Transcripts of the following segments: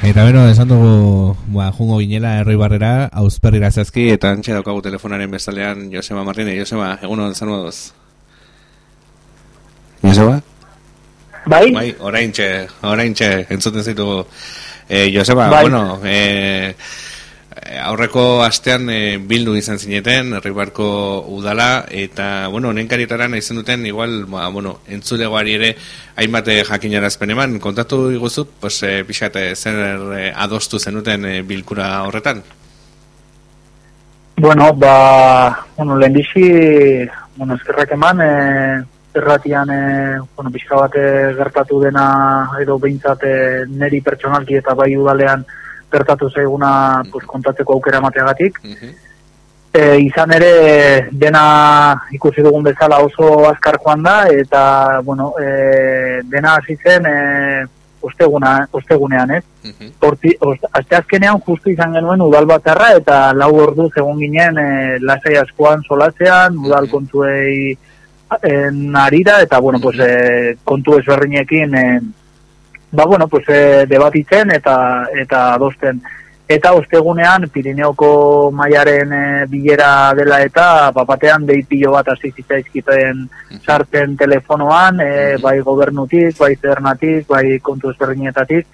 Eta beno, esan dugu, ba, jungo ginela erroi barrera, auzperri zazki, eta antxe daukagu telefonaren bestalean Josema Martínez. Josema, egun hon, zan moduz? Josema? Bai? Bai, orain txe, orain txe, entzuten zitu. Eh, Josema, Bai. bueno, eh, aurreko astean eh, bildu izan zineten, Herribarko udala, eta, bueno, honen karietara nahi duten, igual, ba, bueno, entzulegoari ere, hainbat eh, jakinarazpen eman, kontatu iguzu, pues, eh, pixat, zer eh, adostu zenuten eh, bilkura horretan? Bueno, ba, bueno, lehen bizi, bueno, eskerrak eman, e, erratian, e, bueno, pixka bat e, gertatu dena, edo behintzat e, neri pertsonalki eta bai udalean gertatu zaiguna pues, kontatzeko aukera emateagatik. E, izan ere, dena ikusi dugun bezala oso azkar joan da, eta, bueno, e, dena hasi zen, e, osteguna, ostegunean, ez? Horti, ost, asteazkenean justu izan genuen udal batzarra eta lau ordu egon ginen e, lasai askoan solatzean, udal kontuei en arira eta bueno, pues, e, kontu ezberdinekin e, ba bueno, pues, e, debatitzen eta eta adosten. Eta ostegunean Pirineoko mailaren e, bilera dela eta bapatean dei pilo bat hasi zitzaizkiten sartzen telefonoan, e, bai gobernutik, bai zernatik, bai kontu ezberdinetatik,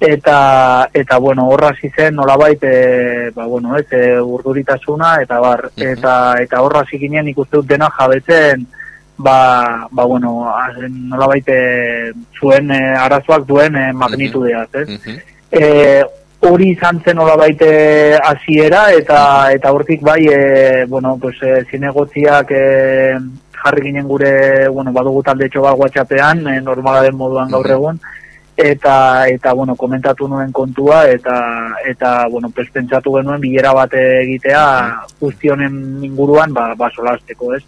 eta eta bueno horra hasi zen nolabait e, ba bueno ez e, urduritasuna eta bar. Eta eta horra hasi ginen ikuste dut dena jabetzen ba ba bueno a- nolabait e, zuen e, arazoak duen e, magnitudeaz ez? E, hori izan zen nolabait e, hasiera eta eta hortik bai e, bueno pues e, zinegotziak e, jarri ginen gure bueno badugu taldetxo bat WhatsAppean e, normala den moduan gaur egun. Eta eta bueno komentatu nuen kontua eta eta bueno pues pentsatu genuen bilera bat egitea guzti honen inguruan ba ba solasteko, ez?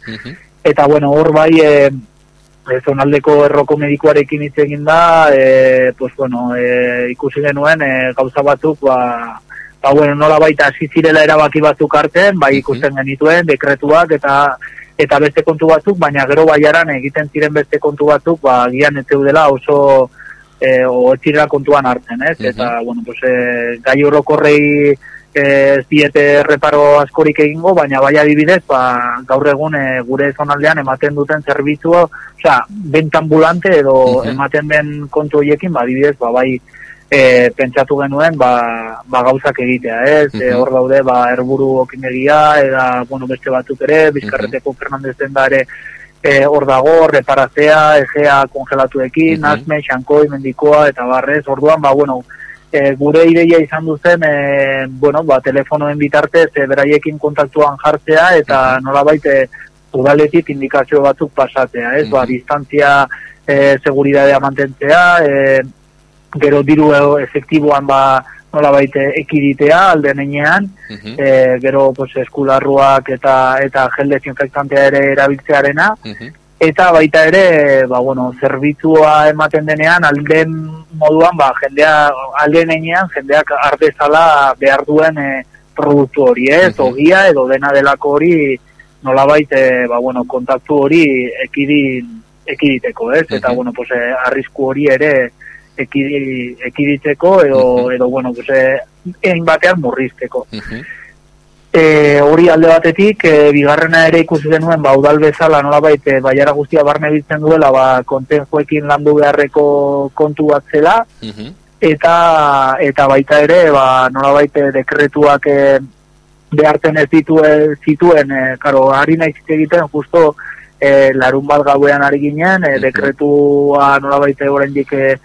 Eta bueno, hor bai e, e, zonaldeko erroko medikuarekin hitz egin da, e, pues bueno, e, ikusi genuen e, gauza batzuk ba ba bueno, nola baita hasi zirela erabaki batzuk hartzen, bai ikusten genituen dekretuak eta eta beste kontu batzuk, baina gero baiaran egiten ziren beste kontu batzuk, ba gian ez zeudela oso e, o kontuan hartzen, ez? Eta, bueno, pues, e, gai orokorrei ez diete reparo askorik egingo, baina bai adibidez, ba, gaur egun e, gure zonaldean ematen duten zerbitzua, osea, bentambulante edo ematen den kontu horiekin, ba, adibidez, ba, bai, e, pentsatu genuen ba, ba gauzak egitea, ez? E, hor daude ba erburu okinegia eta bueno, beste batzuk ere, Bizkarreteko Fernandez den da ere e, hor dago, reparazea, egea kongelatuekin, asme, xankoi, mendikoa eta barrez, orduan ba bueno, e, gure ideia izan duzen e, bueno, ba, telefonoen bitartez e, beraiekin kontaktuan jartzea eta nolabait e, udaletik indikazio batzuk pasatzea, ez? Ba, distantzia e, seguridadea mantentzea, e, gero diru e- efektiboan ba nolabait ekiditea alden enean, e, gero pues, eskularruak eta eta gel desinfektantea ere erabiltzearena, eta baita ere, ba, bueno, zerbitzua ematen denean, alden moduan, ba, jendea, alden enean, jendeak ardezala behar duen e, produktu hori, ez, ogia edo dena delako hori, nolabait, e, ba, bueno, kontaktu hori ekidin, ekiditeko, ez, eta, bueno, pues, e, arrisku hori ere ekidi, ekiditzeko, edo, edo, bueno, pues, egin batean murrizteko. E, hori alde batetik, e, bigarrena ere ikusi denuen, ba, udal bezala nolabait, e, baiara guztia barne biltzen duela, ba, konten joekin landu beharreko kontu bat zela, eta eta baita ere, ba, nolabait e, dekretuak e, behartzen ez dituen, zituen, e, karo, ari nahi zit egiten, justo e, larun bat gauean ari ginen, e, dekretua nolabait oraindik e,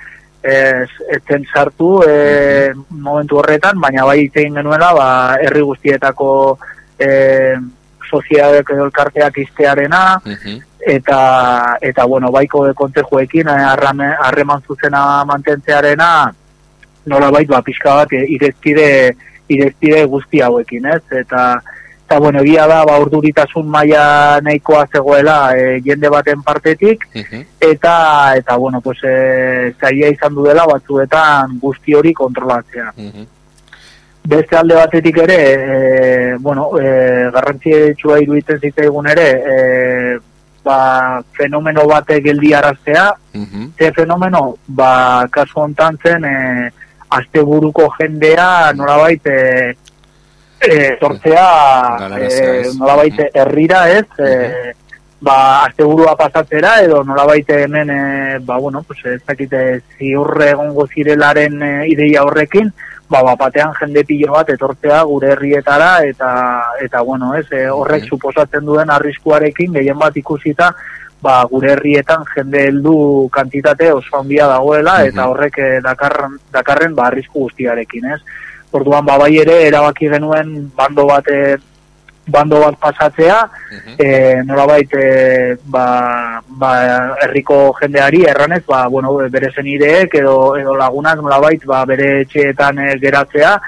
ez etzen sartu e, momentu horretan, baina bai hitz egin genuela, ba, herri guztietako e, soziadek edo elkarteak iztearena, eta, eta bueno, baiko de kontejuekin harrame- harreman zuzena mantentzearena, nola bait, ba, pixka bat, e, irezkide, irezkide guzti hauekin, ez? Eta, eta bueno, egia da, ba, urduritasun maila nahikoa zegoela e, jende baten partetik, eta, eta bueno, pues, e, zaila izan duela batzuetan guzti hori kontrolatzea. Beste alde batetik ere, e, bueno, e, garrantzitsua iruditzen zitzaigun ere, e, ba, fenomeno bate geldi araztea, ze fenomeno, ba, kasu hontan zen, e, asteburuko jendea nolabait e, e, tortzea e, nolabait herrira ez? E, ba, asteburua pasatzera edo nolabait hemen e, ba, bueno, pues, ez dakite ziurre egongo zirelaren e, ideia horrekin ba, ba, batean jende pilo bat etortzea gure herrietara eta eta bueno, ez, e, horrek suposatzen duen arriskuarekin gehien bat ikusita ba, gure herrietan jende heldu kantitate oso handia dagoela eta horrek e, dakarren, dakarren ba, arrisku guztiarekin, ez? Orduan ba bai ere erabaki genuen bando bat e, bando bat pasatzea, uh -huh. e, nolabait e, ba, ba, herriko jendeari erranez, ba, bueno, bere zenideek edo, edo lagunak nolabait ba, bere etxeetan e, geratzea,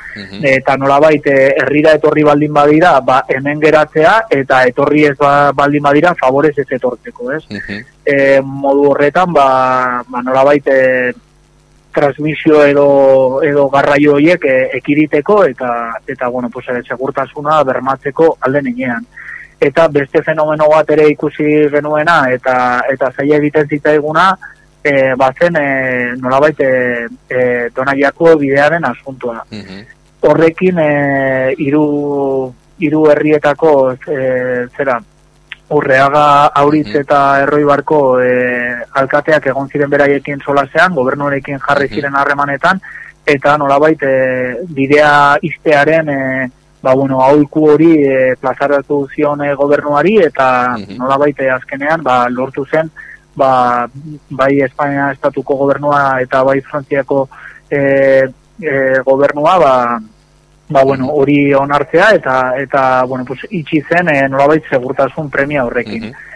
eta nolabait e, herrira etorri baldin badira, ba, hemen geratzea, eta etorri ez ba, baldin badira, favorez ez etortzeko, ez? e, modu horretan, ba, ba nolabait, e, transmisio edo edo garraio horiek e, ekiriteko eta eta bueno, pues eh, segurtasuna bermatzeko alde ninean. Eta beste fenomeno bat ere ikusi genuena eta eta zaila egiten zitzaiguna eh bazen eh nolabait eh e, donaiako bidearen asuntua. Mm Horrekin eh hiru hiru herrietako eh zera Urreaga Auritz mhm. eta Erroi Barko e, alkateak egon ziren beraiekin solasean, gobernuarekin jarri ziren harremanetan, eta nolabait e, bidea iztearen e, ba, bueno, hauiku hori e, plazaratu zion e, gobernuari, eta mhm. nolabait e, azkenean ba, lortu zen ba, bai Espainia estatuko gobernua eta bai Frantziako e, e, gobernua ba, ba, bueno, hori onartzea eta eta bueno, pues itxi zen e, nolabait segurtasun premia horrekin. Mm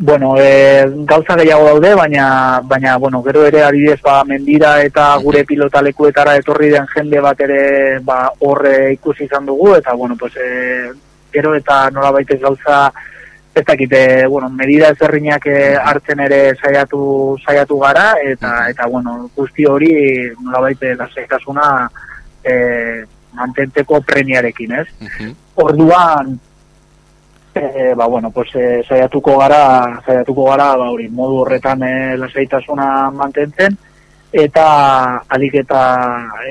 Bueno, e, gauza gehiago daude, baina, baina bueno, gero ere adibidez ba, mendira eta gure pilotalekuetara etorri den jende bat ere ba, horre ikusi izan dugu, eta bueno, pues, e, gero eta nolabait ez gauza ez dakite, bueno, medida ezerrinak hartzen ere saiatu saiatu gara, eta, eta bueno, guzti hori nolabait lasaitasuna e, mantenteko premiarekin, ez? Orduan, e, ba, bueno, pues, e, saiatuko gara, saiatuko gara, ba, hori, modu horretan e, lasaitasuna mantentzen, eta alik eta,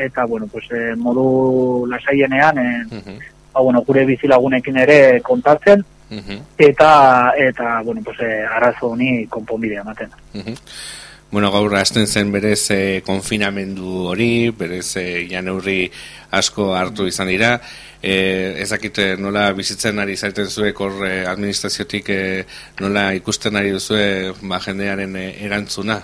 eta bueno, pues, e, modu lasaienean, e, ba, bueno, gure bizilagunekin ere kontatzen, eta, eta, bueno, pues, e, arazo honi konponbidea maten. Bueno, gaur hasten zen berez e, konfinamendu hori, berez e, janeurri asko hartu izan dira. E, ezakite nola bizitzen ari zaiten zuek hor e, administraziotik e, nola ikusten ari duzue ba, jendearen e, erantzuna?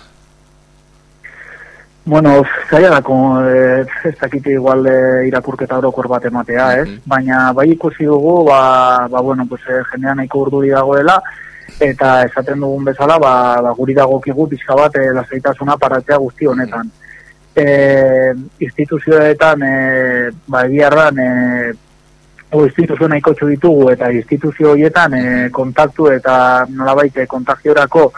Bueno, zaila da, e, ez dakite igual e, irakurketa orokor bat ematea, ez? Baina bai ikusi dugu, ba, ba bueno, pues, e, jendean nahiko urduri dagoela, eta esaten dugun bezala ba, ba guri dagokigu pixka bat e, lasaitasuna paratzea guzti honetan. E, instituzioetan e, ba egiarran e, o instituzio nahiko ditugu eta instituzio horietan e, kontaktu eta nolabait kontagiorako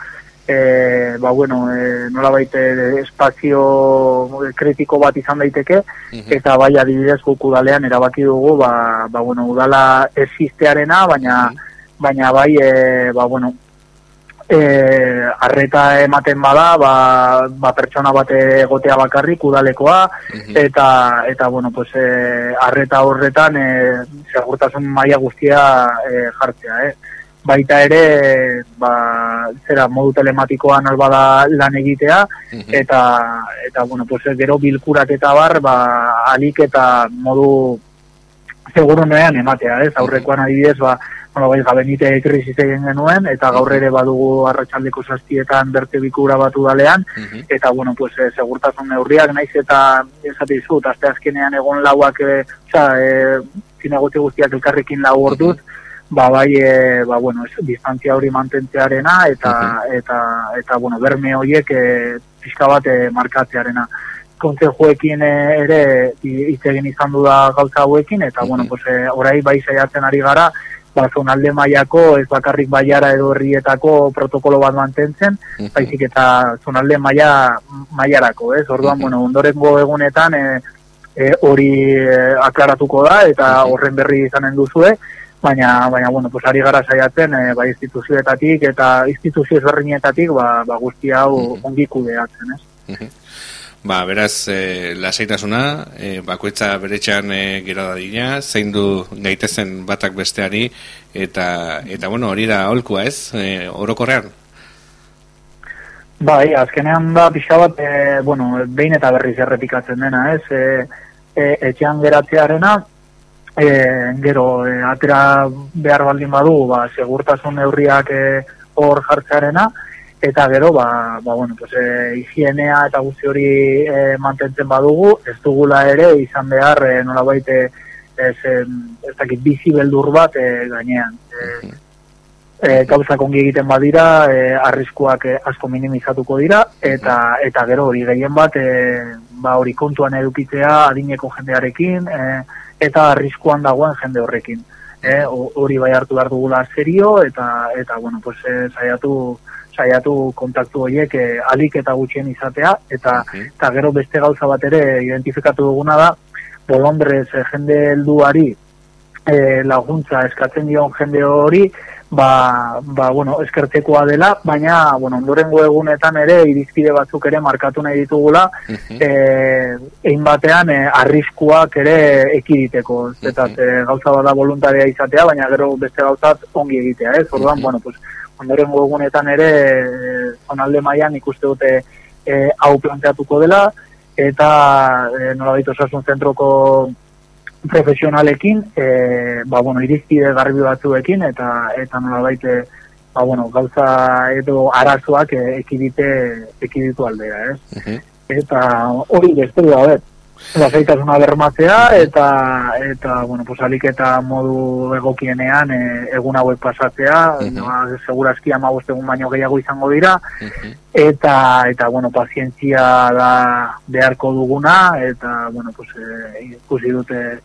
e, ba bueno, e, nolabait espazio kritiko bat izan daiteke. Eta bai adibidez guk udalean erabaki dugu ba, ba bueno, udala existearena baina baina bai, e, ba, bueno, e, arreta ematen bada, ba, ba pertsona bate egotea bakarrik udalekoa, eta, eta bueno, pues, e, arreta horretan e, segurtasun maila guztia e, jartzea, eh? baita ere ba, zera modu telematikoan albada lan egitea eta eta bueno pues gero bilkurak eta bar ba alik eta modu segurunean ematea, ez? Aurrekoan adibidez, ba, bueno, bai, gabenite krisis egin genuen, eta gaur ere badugu arratsaldeko zaztietan berte bikura batu dalean, eta, bueno, pues, e, segurtasun neurriak, naiz eta esate izut, azte azkenean egon lauak, e, oza, e, zinegote guztiak elkarrekin lau orduz, ba, bai, e, ba, bueno, es, distantzia hori mantentzearena, eta, eta, eta, bueno, berme horiek e, pixka bat e, markatzearena. Kontzejuekin ere hitz egin izan du da gauza hauekin, eta, bueno, pues, e, orai bai saiatzen ari gara, ba, zonalde maiako ez bakarrik baiara edo herrietako protokolo bat mantentzen, baizik eta zonalde maia maiarako, ez? Orduan, bueno, ondorengo egunetan e, e, hori e, aklaratuko da eta horren berri izanen duzue, baina baina bueno, pues ari gara saiatzen e, bai instituzioetatik eta instituzio ezberdinetatik ba, ba guzti hau ongi kudeatzen, ez? Ba, beraz, e, lasaitasuna, e, bakoitza beretxean e, gero da dina, zein du gaitezen batak besteari, eta, eta bueno, hori da holkua ez, e, orokorrean? Bai, azkenean da pixka bat, e, bueno, behin eta berriz errepikatzen dena, ez, e, e, etxean geratzearena, e, gero, e, atera behar baldin badu, ba, segurtasun neurriak e, hor jartzearena, eta gero ba, ba bueno, pues, e, higienea eta guzti hori e, mantentzen badugu, ez dugula ere izan behar e, nola baite ez, ez dakit bizi beldur bat e, gainean. E, e, gauzak ongi egiten badira, e, arriskuak e, asko minimizatuko dira, eta eta gero hori gehien bat, e, ba hori kontuan edukitzea adineko jendearekin, e, eta arriskuan dagoen jende horrekin. E, hori bai hartu behar dugula serio, eta, eta bueno, pues, e, saiatu, saiatu kontaktu horiek eh, alik eta gutxien izatea, eta, eta gero beste gauza bat ere identifikatu duguna da, bolondrez eh, jende helduari eh, laguntza eskatzen dion jende hori, ba, ba, bueno, eskertzekoa dela, baina, bueno, ondorengo egunetan ere, irizpide batzuk ere markatu nahi ditugula, uh egin batean, e, arriskuak ere ekiditeko, eta gauza bada voluntaria izatea, baina gero beste gauzat ongi egitea, ez? Orduan, bueno, pues, ondoren egunetan ere zonalde mailan ikuste dute e, hau planteatuko dela eta e, nola ditu osasun zentroko profesionalekin e, ba, bueno, irizpide garbi batzuekin eta eta nola baite ba, bueno, gauza edo arazoak e, ekidite ekiditu aldera, ez? Eta hori beste da, lasaitasuna bermatzea eta eta bueno, pues eta modu egokienean e, egun hauek pasatzea, uh -huh. segurazki 15 egun baino gehiago izango dira. Eta eta bueno, pazientzia da beharko duguna eta bueno, pues e, ikusi dute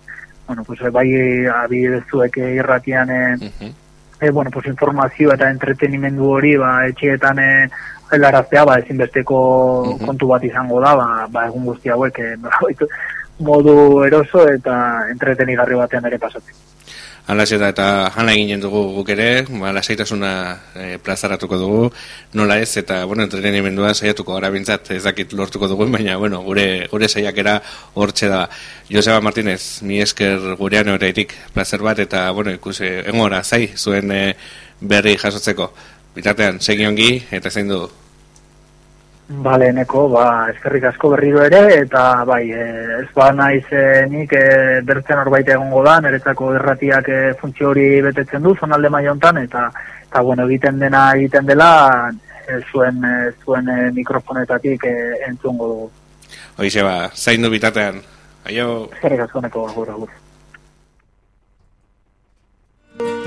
bueno, pues bai abidezuek irratian e, e, bueno, pues informazio eta entretenimendu hori ba etxeetan e, helaraztea ba ezinbesteko mhm. kontu bat izango da ba, ba egun guzti hauek eh, modu eroso eta entretenigarri batean ere pasatzen. Hala eta eta hala eginen dugu guk ere, ba, lasaitasuna e, plazaratuko dugu, nola ez, eta, bueno, entretenimendua saiatuko gara bintzat, ez dakit lortuko dugu, baina, bueno, gure, gure saiakera hortxe da. Joseba Martínez, mi esker gurean horreitik plazer bat, eta, bueno, ikusi, engora, zai, zuen e, berri jasotzeko. Bitartean, segiongi, eta zein du, Bale, neko, ba, eskerrik asko berriro ere, eta bai, e, ez ba naiz e, nik e, bertzen horbait egongo da, niretzako erratiak e, funtzio hori betetzen du, zonalde maiontan, eta, eta bueno, egiten dena egiten dela, e, zuen, e, zuen e, mikrofonetatik e, entzungo dugu. Hoize ba, zain du bitatean. Aio. Eskerrik asko neko, agur, agur.